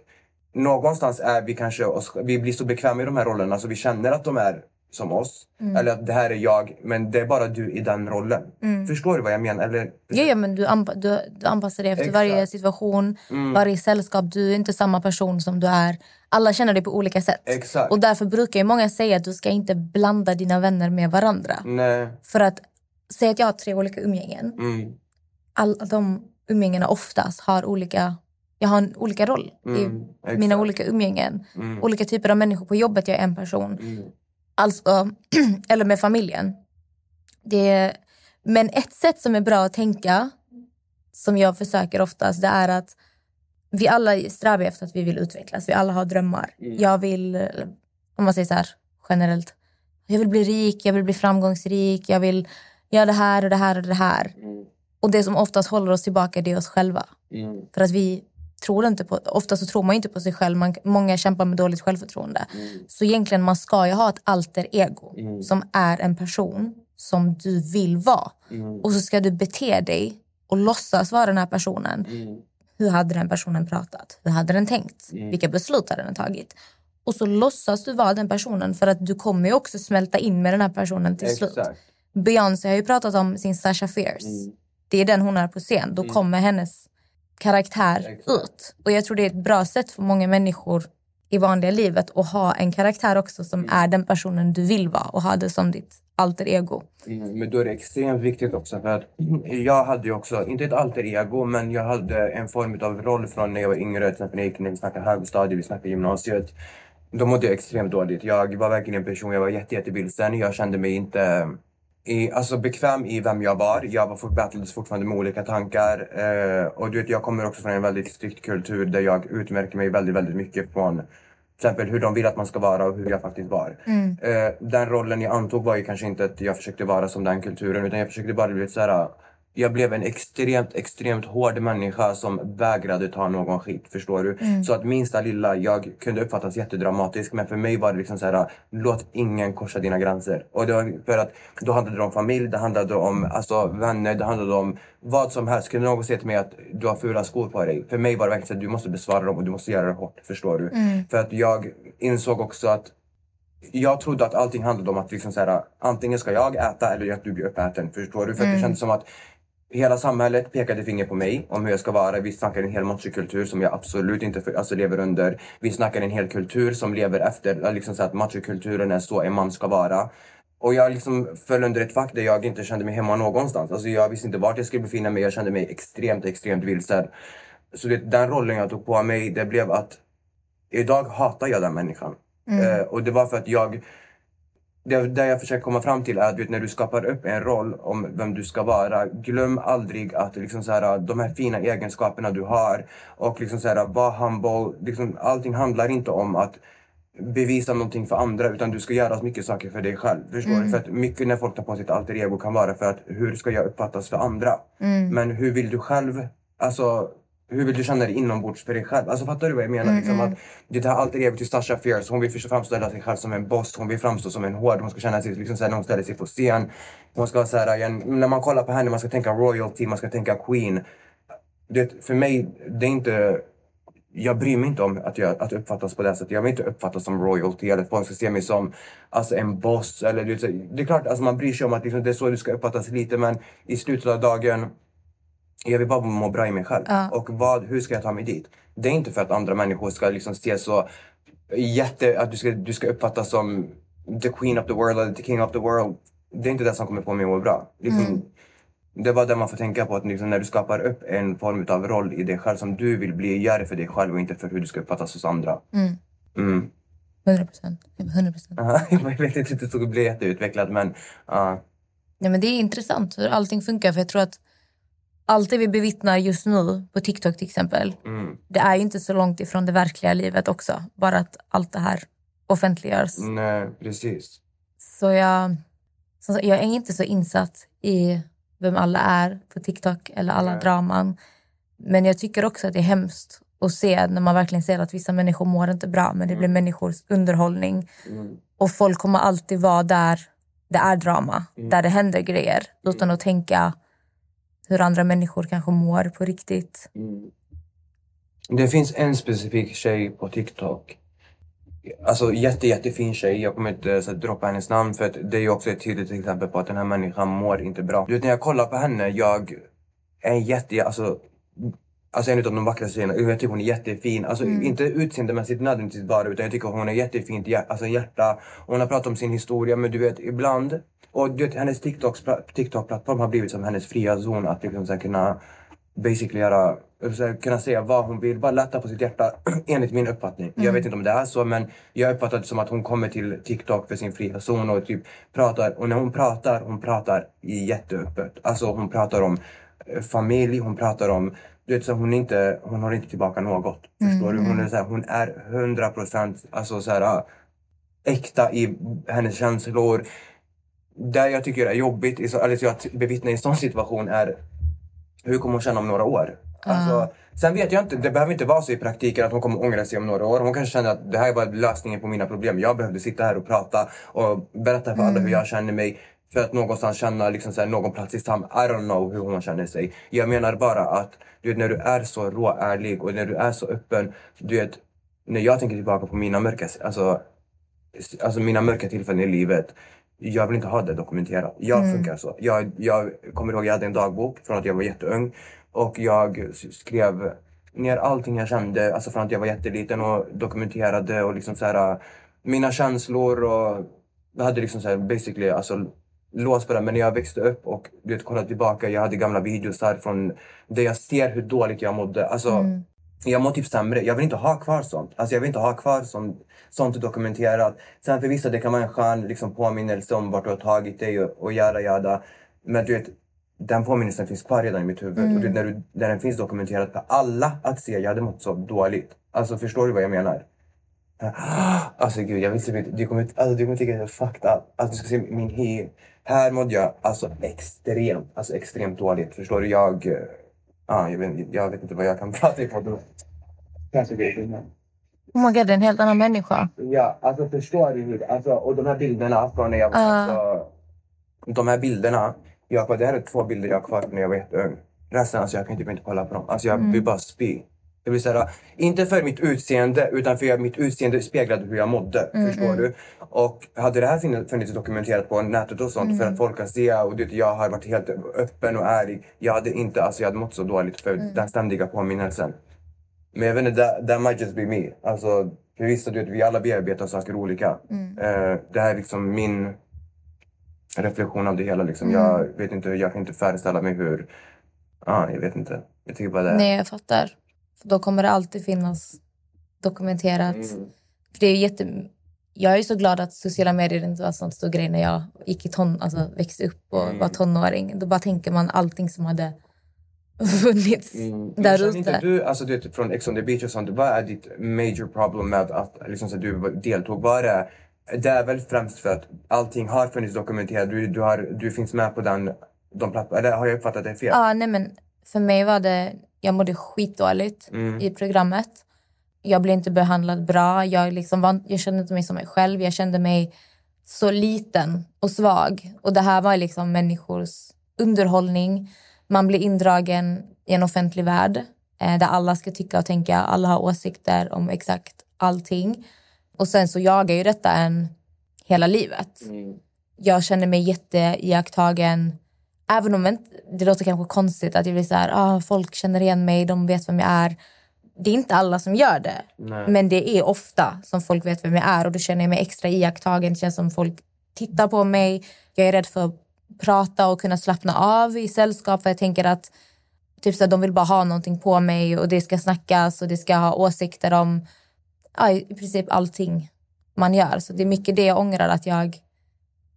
någonstans är vi kanske, vi blir så bekväma i de här rollerna så vi känner att de är som oss. Mm. Eller att det här är jag, men det är bara du i den rollen. Mm. Förstår du vad jag menar? Eller, Ja, ja, men du, anpa- du, du anpassar dig efter Exakt. varje situation, Mm. varje sällskap. Du är inte samma person som du är. Alla känner dig på olika sätt. Exakt. Och därför brukar ju många säga att du ska inte blanda dina vänner med varandra. Nej. För att säga att jag har tre olika umgängen. Mm. Alla de umgängena oftast har olika... Jag har en olika roll Mm, i exakt. mina olika umgängen. Mm. Olika typer av människor på jobbet, jag är en person. Mm. Alltså, eller med familjen. Det, men ett sätt som är bra att tänka, som jag försöker oftast, det är att vi alla strävar efter att vi vill utvecklas. Vi alla har drömmar. Mm. Jag vill, om man säger så här generellt, jag vill bli rik, jag vill bli framgångsrik, jag vill göra det här och det här och det här. Och det som oftast håller oss tillbaka det är oss själva. Mm. För att vi tror inte på, ofta så tror man inte på sig själv. Man, många kämpar med dåligt självförtroende. Så egentligen man ska ju ha ett alter ego Mm. som är en person som du vill vara. Mm. Och så ska du bete dig och låtsas vara den här personen. Mm. Hur hade den personen pratat? Hur hade den tänkt? Mm. Vilka beslut hade den tagit? Och så låtsas du vara den personen för att du kommer ju också smälta in med den här personen till slut. Exakt. Beyoncé har ju pratat om sin Sasha Fierce. Mm. Det är den hon är på scen. Då kommer hennes karaktär ut. Och jag tror det är ett bra sätt för många människor i vanliga livet att ha en karaktär också som är den personen du vill vara och ha det som ditt alter ego. Mm, men då är det extremt viktigt också för att jag hade ju också, inte ett alter ego, men jag hade en form av roll från när jag var yngre, till exempel när jag gick när vi snackade högstadiet, vi snackade gymnasiet. Då mådde jag extremt dåligt. Jag var verkligen en person, jag var jätte, jättevilsen. Jag kände mig inte i, alltså bekväm i vem jag var. Jag var battlades fortfarande med olika tankar. Eh, och du vet, jag kommer också från en väldigt strikt kultur där jag utmärker mig väldigt, väldigt mycket från till exempel hur de vill att man ska vara och hur jag faktiskt var. Mm. Eh, den rollen jag antog var ju kanske inte att jag försökte vara som den kulturen utan jag försökte bara bli så här. Jag blev en extremt, extremt hård människa som vägrade ta någon skit. Förstår du? Mm. Så att minsta lilla, jag kunde uppfattas jättedramatisk men för mig var det liksom så här. Låt ingen korsa dina gränser. Och det var för att då handlade det om familj, det handlade om alltså, vänner, det handlade om vad som helst. Kunde någon säga till mig att du har fula skor på dig. För mig var det verkligen så att du måste besvara dem och du måste göra det hårt. Förstår du? Mm. För att jag insåg också att jag trodde att allting handlade om att liksom så här, antingen ska jag äta eller att du blir uppäten. Förstår du? För att det Mm. kändes som att hela samhället pekade finger på mig om hur jag ska vara. Vi snackar en hel machokultur som jag absolut inte för, alltså lever under. Vi snackar en hel kultur som lever efter liksom så att machokulturen är så en man ska vara. Och jag liksom föll under ett fack där jag inte kände mig hemma någonstans. Alltså jag visste inte vart jag skulle befinna mig. Jag kände mig extremt, extremt vilsen. Så det, den rollen jag tog på mig, det blev att idag hatar jag den människan. Mm. Eh, och det var för att jag... Det, det jag försöker komma fram till är att vet, när du skapar upp en roll om vem du ska vara, glöm aldrig att liksom, så här, de här fina egenskaperna du har och liksom, så här, var humble. Liksom, allting handlar inte om att bevisa någonting för andra utan du ska göra mycket saker för dig själv. Förstår Mm. För att mycket när folk tar på sitt alter ego kan vara för att hur ska jag uppfattas för andra? Mm. Men hur vill du själv, alltså hur vill du känna dig inombords för dig själv? Alltså fattar du vad jag menar? Mm, liksom mm. att det här alter ego till Sasha Fierce, hon vill först och främst ställa sig själv som en boss, hon vill framstå som en hård, hon ska känna sig liksom såhär när hon ställer sig på scen. Hon ska såhär, när man kollar på henne, man ska tänka royalty, man ska tänka queen. Det, för mig, det är inte jag bryr mig inte om att, jag, att uppfattas på det sättet. Jag vill inte uppfattas som royalty eller att folk ska se mig som alltså, en boss. Eller, det är klart alltså, man bryr sig om att liksom, det är så du ska uppfattas lite men i slutet av dagen jag vill bara må bra i mig själv. Ja. Och vad, hur ska jag ta mig dit? Det är inte för att andra människor ska liksom se så jätte... Att du ska, du ska uppfattas som the queen of the world eller the king of the world. Det är inte det som kommer få mig att må bra. Liksom, Mm. Det är bara det man får tänka på. Att liksom, när du skapar upp en form av roll i dig själv som du vill bli, gör det för dig själv och inte för hur du ska uppfattas hos andra. Mm. Mm. 100 procent. 100 procent. jag vet inte, det skulle bli jätteutvecklat men... Uh, Nej, men det är intressant hur allting funkar. För jag tror att allt det vi bevittnar just nu på TikTok till exempel. mm. Det är ju inte så långt ifrån det verkliga livet också. Bara att allt det här offentliggörs. Nej, precis. Så jag, sagt, jag är inte så insatt i vem alla är på TikTok eller alla Nej. draman. Men jag tycker också att det är hemskt att se när man verkligen ser att vissa människor mår inte bra men det blir människors underhållning. Mm. Och folk kommer alltid vara där det är drama, Mm. där det händer grejer utan att tänka hur andra människor kanske mår på riktigt. Mm. Det finns en specifik tjej på TikTok. Alltså jätte, jättefin tjej. Jag kommer inte eh, så att, droppa hennes namn för att det är ju också ett tydligt exempel på att den här människan mår inte bra. Du vet när jag kollar på henne, jag är jätte, alltså Alltså en av de vackraste tjejerna, jag tycker hon är jättefin. Alltså Mm. inte utseendemässigt nödvändigtvis bara utan jag tycker hon är jättefint hjär, alltså hjärta. Hon har pratat om sin historia men du vet ibland och du vet hennes TikTok-plattform TikTok har blivit som hennes fria zon att liksom så här, kunna basically göra, så här, kunna säga vad hon vill, bara lätta på sitt hjärta enligt min uppfattning. Jag Mm. vet inte om det är så men jag uppfattar det som att hon kommer till TikTok för sin fria zon och typ pratar och när hon pratar, hon pratar jätteöppet. Alltså hon pratar om eh, familj, hon pratar om du vet, så hon, inte, hon har inte tillbaka något. Förstår du? Hon är, så här, hon är 100 procent alltså, så här, äkta i hennes känslor. Det jag tycker är jobbigt, eller att bevittna i en sån situation är hur kommer hon känna om några år? Alltså, sen vet jag inte, det behöver inte vara så i praktiken att hon kommer ångra sig om några år. Hon kanske känner att det här var lösningen på mina problem. Jag behövde sitta här och prata och berätta för alla hur jag känner mig. För att någonstans känna liksom så här, någon plats i sam... I don't know hur hon känner sig. Jag menar bara att du vet, när du är så råärlig och när du är så öppen. Du vet, när jag tänker tillbaka på mina mörka, alltså, alltså mina mörka tillfällen i livet. Jag vill inte ha det dokumenterat. Jag Mm. funkar så. Jag, jag kommer ihåg jag hade en dagbok från att jag var jätteung. Och jag skrev ner allting jag kände, alltså från att jag var jätteliten och dokumenterade och liksom så här, mina känslor och jag hade liksom så här basically alltså det. Men när jag växte upp och du vet, kollade tillbaka, jag hade gamla videos där från där jag ser hur dåligt jag mådde. Alltså, Mm. jag mår typ sämre. Jag vill inte ha kvar sånt. Alltså jag vill inte ha kvar sånt, sånt dokumenterat. Sen för vissa det kan vara en skön liksom, påminnelse om vart du har tagit dig och, och jada jada. Men du vet, den påminnelsen finns kvar redan i mitt huvud. Mm. Och det, när, du, när den finns dokumenterat för alla att se, jag hade mått så dåligt. Alltså förstår du vad jag menar? Alltså gud, jag visste inte. Du kommer, alltså, du kommer tycka att jag är fucked up. Alltså du ska se min hy. Här mådde jag alltså extremt, alltså extremt dåligt. Förstår du? Jag, eh, ja, jag, vet, jag vet inte vad jag kan prata i podden. Kanske det. Oh my god, det är en helt annan människa. Ja, alltså förstår du? hur- Alltså, och de här bilderna från när jag var... Ja. Alltså, de här bilderna. Jag, det här är två bilder jag har kvar när jag var jätteung. Resten, alltså jag kan typ inte kolla på dem. Alltså jag Mm. vill bara spy. Jag vill säga, inte för mitt utseende, utan för att mitt utseende speglade hur jag mådde. Mm, förstår mm. du? Och hade det här funnits- dokumenterat på nätet och sånt för Mm. att folk kan se och du vet, jag har varit helt öppen och ärlig. Jag hade inte, alltså jag hade mått så dåligt för Mm. den ständiga påminnelsen. Men jag vet inte, that, that might just be me. Alltså, för vissa, du vet, vi alla bearbetar saker olika. Mm. Eh, det här är liksom min reflektion av det hela. Liksom. Mm. Jag vet inte, jag kan inte föreställa mig hur... Ja, jag vet inte. Jag tycker bara det. Nej, jag fattar. För då kommer det alltid finnas dokumenterat. Mm. För det är jätte... Jag är så glad att sociala medier inte var en sån stor grej när jag gick i ton... alltså, växte upp och Mm. var tonåring. Då bara tänker man allting som hade funnits Mm. där Känner inte ute. du, alltså du vet, från Ex on the beach och sånt, vad är ditt major problem med att liksom, så du deltog? Vad är det? Det är väl främst för att allting har funnits dokumenterat. Du, du, har, du finns med på den, de plattformarna. Eller har jag uppfattat det fel? Ja, nej men för mig var det... Jag mådde skitdåligt Mm. i programmet. Jag blev inte behandlad bra. Jag, liksom var, jag kände inte mig som mig själv. Jag kände mig så liten och svag. Och det här var liksom människors underhållning. Man blir indragen i en offentlig värld. eh, där alla ska tycka och tänka, alla har åsikter om exakt allting. Och sen så jagar ju detta en hela livet. Jag känner mig jätteiakttagen, även om det låter kanske konstigt att jag blir så här, ah, folk känner igen mig, de vet vem jag är. Det är inte alla som gör det, Nej. men det är ofta som folk vet vem jag är och då känner jag mig extra iakttagen. Det känns som folk tittar på mig. Jag är rädd för att prata och kunna slappna av i sällskap för jag tänker att typ så här, de vill bara ha någonting på mig och det ska snackas och det ska ha åsikter om ja, i princip allting man gör. Så det är mycket det jag ångrar att jag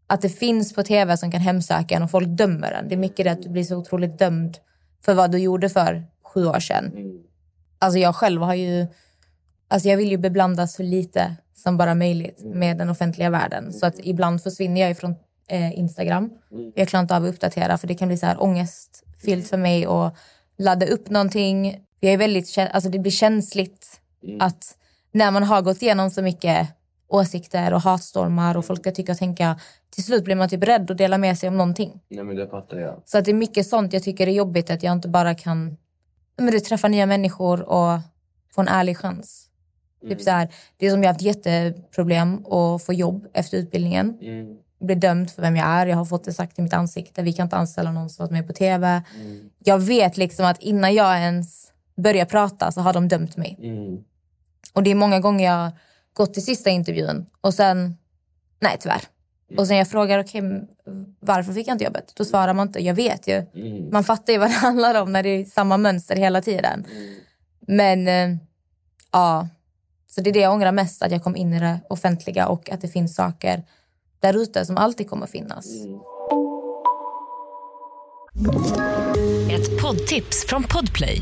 att det finns på tv som kan hemsöka en och folk dömer en. Det är mycket det att du blir så otroligt dömd för vad du gjorde för sju år sedan. Alltså jag själv har ju... Alltså jag vill ju beblandas så lite som bara möjligt med den offentliga världen. Så att ibland försvinner jag ifrån eh, Instagram. Jag klarar inte av att uppdatera för det kan bli så här ångestfyllt för mig att ladda upp någonting. Jag är väldigt, alltså det blir känsligt att när man har gått igenom så mycket åsikter och hatstormar och folk ska tycka och tänka. Till slut blir man typ rädd att dela med sig om någonting. Nej men det fattar jag. Så att det är mycket sånt jag tycker är jobbigt att jag inte bara kan men du, träffa nya människor och få en ärlig chans. Typ så här, det är som jag har haft jätteproblem att få jobb efter utbildningen. Mm. Jag blev dömd för vem jag är. Jag har fått det sagt i mitt ansikte. Vi kan inte anställa någon som varit med på tv. Jag vet liksom att innan jag ens börjar prata så har de dömt mig. Mm. Och det är många gånger jag gått till sista intervjun och sen, nej tyvärr. Och sen jag frågar, okej, men varför fick jag inte jobbet? Då svarar man inte, jag vet ju. Mm. Man fattar ju vad det handlar om när det är samma mönster hela tiden. Men eh, ja, så det är det jag ångrar mest, att jag kom in i det offentliga och att det finns saker där ute som alltid kommer finnas. Ett poddtips från Podplay.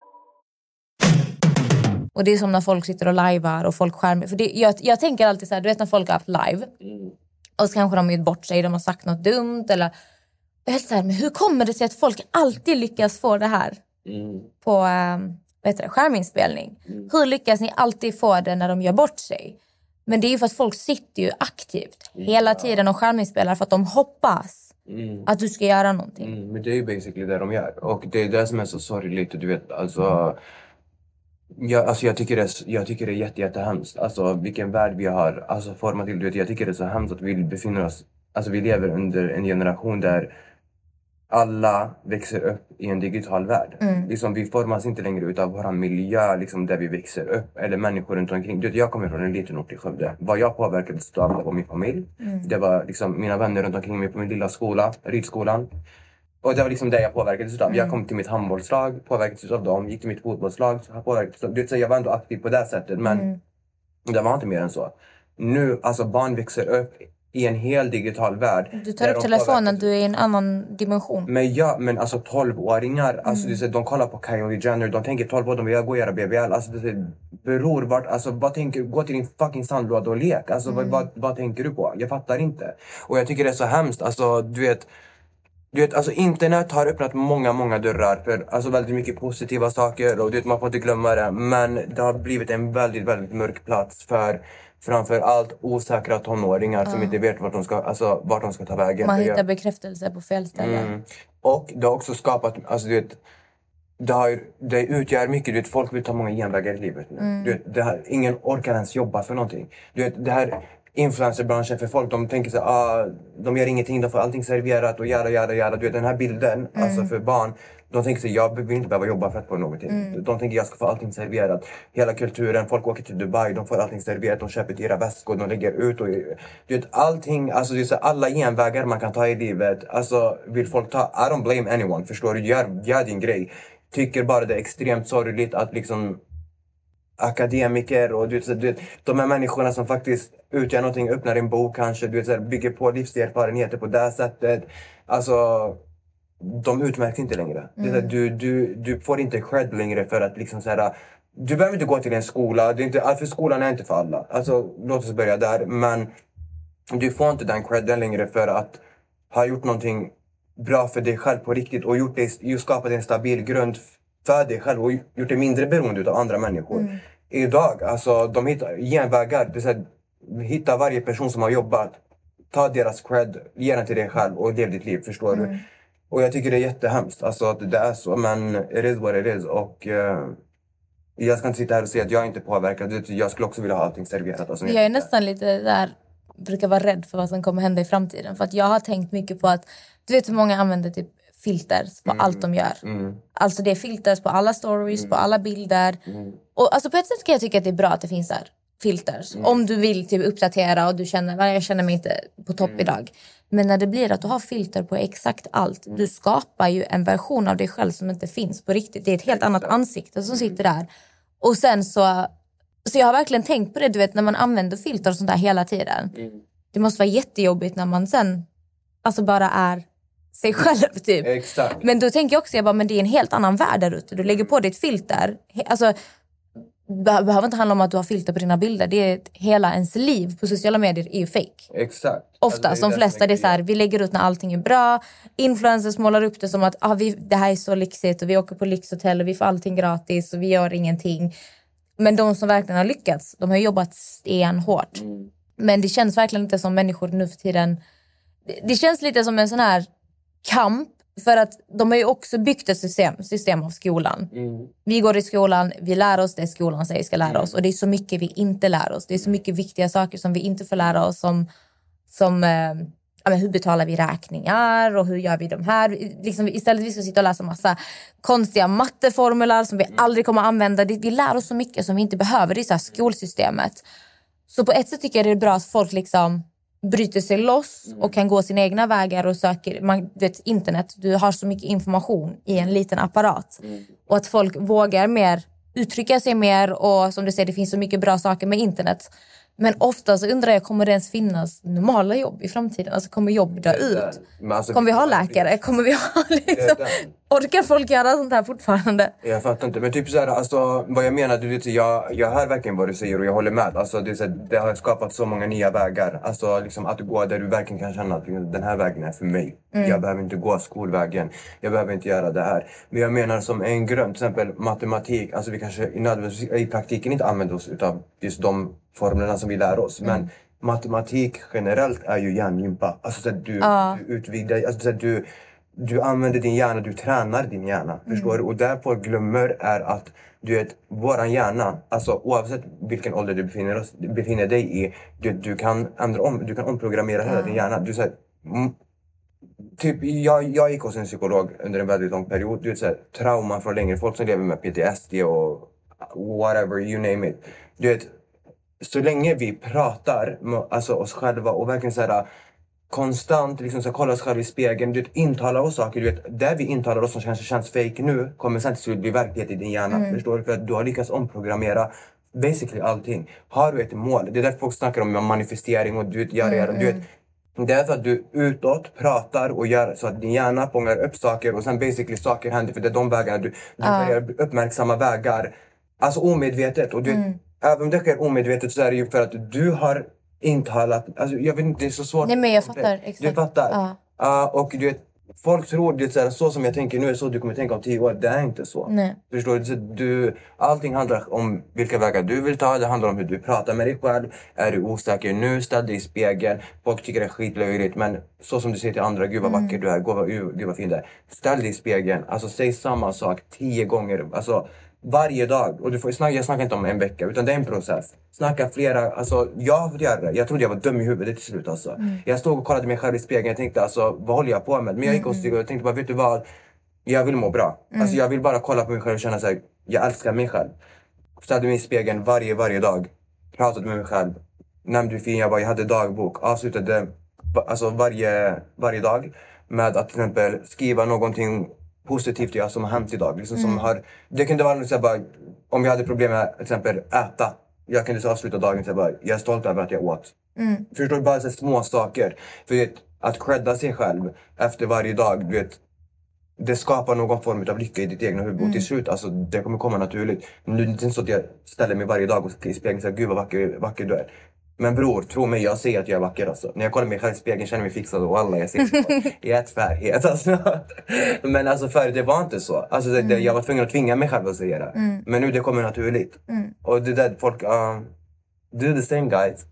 Och det är som när folk sitter och lajvar och folk skärmar. För det, jag, jag tänker alltid så här, du vet när folk har haft live och så kanske de har gjort bort sig, de har sagt något dumt eller... Jag är så här, men hur kommer det sig att folk alltid lyckas få det här på eh, vad heter det, skärminspelning? Hur lyckas ni alltid få det när de gör bort sig? Men det är ju för att folk sitter ju aktivt hela tiden och skärminspelar för att de hoppas Mm. att du ska göra någonting. Mm, men det är ju basically det de gör. Och det är det som är så sorgligt. Du vet, alltså, jag, alltså jag, tycker det, är- jag tycker det är jätte, jättehemskt. Alltså vilken värld vi har alltså, format till. Du vet, jag tycker det är så hemskt att vi befinner oss... Alltså vi lever under en generation där alla växer upp i en digital värld. Mm. Liksom, vi formas inte längre utav vår miljö liksom, där vi växer upp. Eller människor runt omkring. Du vet, jag kommer från en liten ort i Skövde. Vad jag påverkades av var min familj. Mm. Det var liksom mina vänner runt omkring mig på min lilla skola, ridskolan. Och det var liksom det jag påverkades utav. Jag kom till mitt handbollslag, påverkades utav dem. Gick till mitt fotbollslag, påverkades utav. Du vet, så jag var ändå aktiv på det sättet. Men Mm. det var inte mer än så. Nu, alltså barn växer upp i en hel digital värld. Du tar upp telefonen, du är i en annan dimension. men ja, men alltså 12-åringar, alltså, Mm. det är så- de kollar på Kylie Jenner, de tänker 12 år, de vill gå och göra BBL. Alltså, det bror, vart, alltså, vad tänker, gå till din fucking sandlåda och lek. Alltså, vad, Mm. vad, vad tänker du på? Jag fattar inte. Och jag tycker det är så hemskt. Alltså, du vet, du vet, alltså internet har öppnat många, många dörrar för alltså, väldigt mycket positiva saker och du vet, man får inte glömma det. Men det har blivit en väldigt, väldigt mörk plats för framför allt osäkra tonåringar som inte vet vart de ska, alltså, vart de ska ta vägen. Man hittar bekräftelse på fel ställe. Mm. Och det har också skapat, alltså du vet, det, har, det utgör mycket, du vet, folk vill ta många genvägar i livet nu. Mm. Du vet, det här, ingen orkar ens jobba för någonting. Du vet, det här influencerbranschen för folk, de tänker så här, ah, de gör ingenting, de får allting serverat och jada jada jada. Du vet den här bilden, alltså för barn, de tänker så här, jag vill inte behöva jobba för att få någonting. Mm. De tänker jag ska få allting serverat. Hela kulturen, folk åker till Dubai, de får allting serverat, de köper dyra väskor, de lägger ut och du vet allting, alltså det är så här, alla genvägar man kan ta i livet, alltså vill folk ta, I don't blame anyone, förstår du? Gör, gör din grej. Tycker bara det är extremt sorgligt att liksom akademiker och du vet, så, du vet, de här människorna som faktiskt utgör någonting, öppnar en bok kanske, du vet, så bygger på livserfarenheter på det sättet. Alltså, de utmärks inte längre. Det Mm. du, du, du får inte cred längre för att liksom så här, Du behöver inte gå till en skola. Det är inte, för skolan är inte för alla. Alltså, låt oss börja där. Men du får inte den credden längre för att ha gjort någonting bra för dig själv på riktigt och gjort dig, skapat en stabil grund för dig själv och gjort dig mindre beroende av andra människor. Mm. Idag, alltså de hittar genvägar. Det är så här, hitta varje person som har jobbat. Ta deras cred, ge den till dig själv och lev ditt liv. Förstår Mm. du? Och jag tycker det är jättehemskt alltså, att det är så. Men it is what it is. Och eh, jag ska inte sitta här och säga att jag inte är påverkad. Jag skulle också vilja ha allting serverat. Alltså, Jag är nästan lite där, brukar vara rädd för vad som kommer hända i framtiden. För att jag har tänkt mycket på att, du vet hur många använder typ filters på allt de gör. Mm. Alltså det är filters på alla stories, på alla bilder. Och alltså på ett sätt kan jag tycka att det är bra att det finns där filters. Mm. Om du vill typ uppdatera och du känner "Nej, jag känner mig inte på topp Mm. idag. Men när det blir att du har filter på exakt allt. Mm. Du skapar ju en version av dig själv som inte finns på riktigt. Det är ett helt annat ansikte som sitter där. Och sen så... Så jag har verkligen tänkt på det, du vet när man använder filter och sånt där hela tiden. Det måste vara jättejobbigt när man sen alltså bara är sig själv typ. Exakt. Men då tänker jag också, jag bara, men det är en helt annan värld där ute. Du lägger på ditt filter. He- Alltså, det behöver inte handla om att du har filter på dina bilder. Det är ett, hela ens liv på sociala medier är ju fake. Exakt. Oftast, Alltså, de flesta, det är så här, vi lägger ut när allting är bra. Influencers målar upp det som att ah, vi, det här är så lyxigt och vi åker på lyxhotell och vi får allting gratis och vi gör ingenting. Men de som verkligen har lyckats, de har jobbat stenhårt. Men det känns verkligen inte som människor nu för tiden. Det, det känns lite som en sån här kamp. För att de har ju också byggt ett system, system av skolan. Vi går i skolan, vi lär oss det skolan säger vi ska lära oss. Och det är så mycket vi inte lär oss. Det är så mycket viktiga saker som vi inte får lära oss. Som, som eh, ja, hur betalar vi räkningar och hur gör vi de här? Liksom, istället vi ska sitta och läsa massa konstiga matteformler som vi aldrig kommer att använda. Vi lär oss så mycket som vi inte behöver. Det är så här skolsystemet. Så på ett sätt tycker jag det är bra att folk liksom bryter sig loss och kan gå sina egna vägar och söker, man vet internet, du har så mycket information i en liten apparat. Och att folk vågar mer uttrycka sig mer och som du säger det finns så mycket bra saker med internet. Men ofta så undrar jag, kommer det ens finnas normala jobb i framtiden? Alltså kommer jobb dö ut? Alltså, Kommer vi ha läkare? Kommer vi ha liksom... Orkar folk göra sånt här fortfarande? Jag fattar inte. Men typ såhär, alltså, vad jag menar, du vet, jag, jag hör verkligen vad du säger och jag håller med. Alltså, det, så här, det har skapat så många nya vägar. Alltså, liksom, att gå där du verkligen kan känna att den här vägen är för mig. Mm. Jag behöver inte gå skolvägen. Jag behöver inte göra det här. Men jag menar som en grund, till exempel matematik. Alltså, vi kanske i, i praktiken inte använder oss av just de formlerna som vi lär oss. Men matematik generellt är ju hjärngympa. Alltså, så att du, Ja. du utvidgar, alltså, så att du, du använder din hjärna, du tränar din hjärna. Förstår du? Och där folk glömmer är att du vet, våran hjärna, alltså oavsett vilken ålder du befinner, oss, befinner dig i, du, du kan ändra om, du kan omprogrammera hela Ja. din hjärna. Du, så här, mm, typ, jag, jag gick hos en psykolog under en väldigt lång period. Du vet, så här, trauma från längre, folk som lever med PTSD och whatever, you name it. Du vet, så länge vi pratar med alltså, oss själva och verkligen så här, konstant liksom, här, kolla oss själva i spegeln, du vet, intala oss saker. Du vet, där vi intalar oss som kanske känns fake nu kommer sen till slut bli verklighet i din hjärna. Mm. Förstår du? För att du har lyckats omprogrammera basically allting. Har du ett mål, det är därför folk snackar om manifestering och du vet, göra, göra. Du vet, det är för att du utåt pratar och gör så att din hjärna fångar upp saker och sen basically saker händer för det är de vägarna du, du Ja. börjar uppmärksamma vägar. Alltså omedvetet. Och du, Mm. Även om det sker omedvetet så är det ju för att du har intalat... Alltså jag vet inte, det är så svårt. Nej men jag fattar. Exakt. Du fattar? Ja. Ja, och du vet, folk tror det är så, som jag tänker nu är så du kommer tänka om tio år. Det är inte så. Nej. Förstår du? Så du? Allting handlar om vilka vägar du vill ta. Det handlar om hur du pratar med dig själv. Är du osäker nu, ställ dig i spegeln. Folk tycker det är skitlöjligt men så som du säger till andra, gud vad Mm. vacker du är, gud vad, gud vad fin du är. Ställ dig i spegeln. Alltså säg samma sak tio gånger. Alltså varje dag. Och du får, jag snackar inte om en vecka utan det är en process. Snacka flera, alltså jag göra det. Jag trodde jag var dum i huvudet till slut alltså. Mm. Jag stod och kollade mig själv i spegeln. Jag tänkte alltså vad håller jag på med? Men jag gick och och tänkte bara, vet du vad? Jag vill må bra. Mm. Alltså jag vill bara kolla på mig själv och känna såhär, jag älskar mig själv. Ställde mig i spegeln varje, varje dag. Pratade med mig själv. Nämnde hur fin jag var. Jag hade dagbok. Avslutade alltså varje, varje dag med att till exempel skriva någonting positivt jag som har hänt idag. Liksom som Mm. har, det kunde vara så här bara, om jag hade problem med till exempel äta. Jag kunde så avsluta dagen här bara, jag är stolt över att jag åt. Mm. Förstår du? Bara så här små saker. För vet, att credda sig själv efter varje dag. Du vet, det skapar någon form av lycka i ditt egna huvud. Och till slut, alltså, det kommer komma naturligt. Nu är det inte så att jag ställer mig varje dag och i spegeln och säger gud vad vacker, vacker du är. Men bror, tro mig, jag ser att jag är vacker alltså. När jag kollar mig själv i spegeln känner jag mig fixad och alla jag ser i ett färghet alltså. Men alltså förr det var inte så. Alltså, det, det, jag var tvungen att tvinga mig själv att säga det. Mm. Men nu det kommer naturligt. Mm. Och det där folk, um, do the same guys.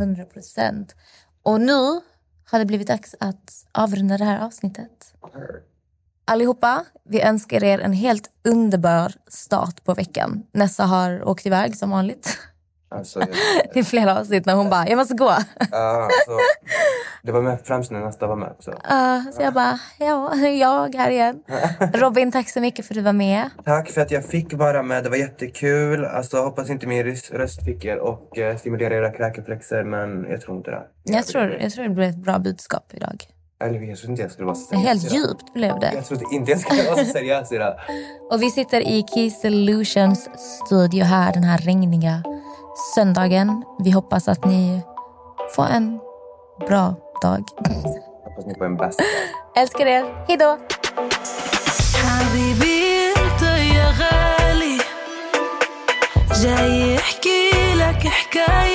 100 procent. Och nu har det blivit dags att avrunda det här avsnittet. Allihopa, vi önskar er en helt underbar start på veckan. Nessa har åkt iväg som vanligt. Alltså, jag, Det är flera avsnitt när hon bara, jag måste gå. Ja, alltså, det var med främst när nästa var med. Så. Uh, så jag bara, ja, jag här igen. Robin, tack så mycket för att du var med. Tack för att jag fick vara med. Det var jättekul. Alltså, hoppas inte min röst- fick er och eh, stimulera era kräkreflexer, men jag tror inte det. Jag tror, jag tror det blev ett bra budskap idag. Eller jag trodde inte jag skulle vara så seriös Helt djupt blev det. Jag trodde inte jag skulle vara så seriös idag. Och vi sitter i Key Solutions studio här den här regniga söndagen. Vi hoppas att ni får en bra dag. Hoppas ni får en bäst. Älskar er. Hej då! حبيبي انت يا غالي جاي يحكي لك حكاية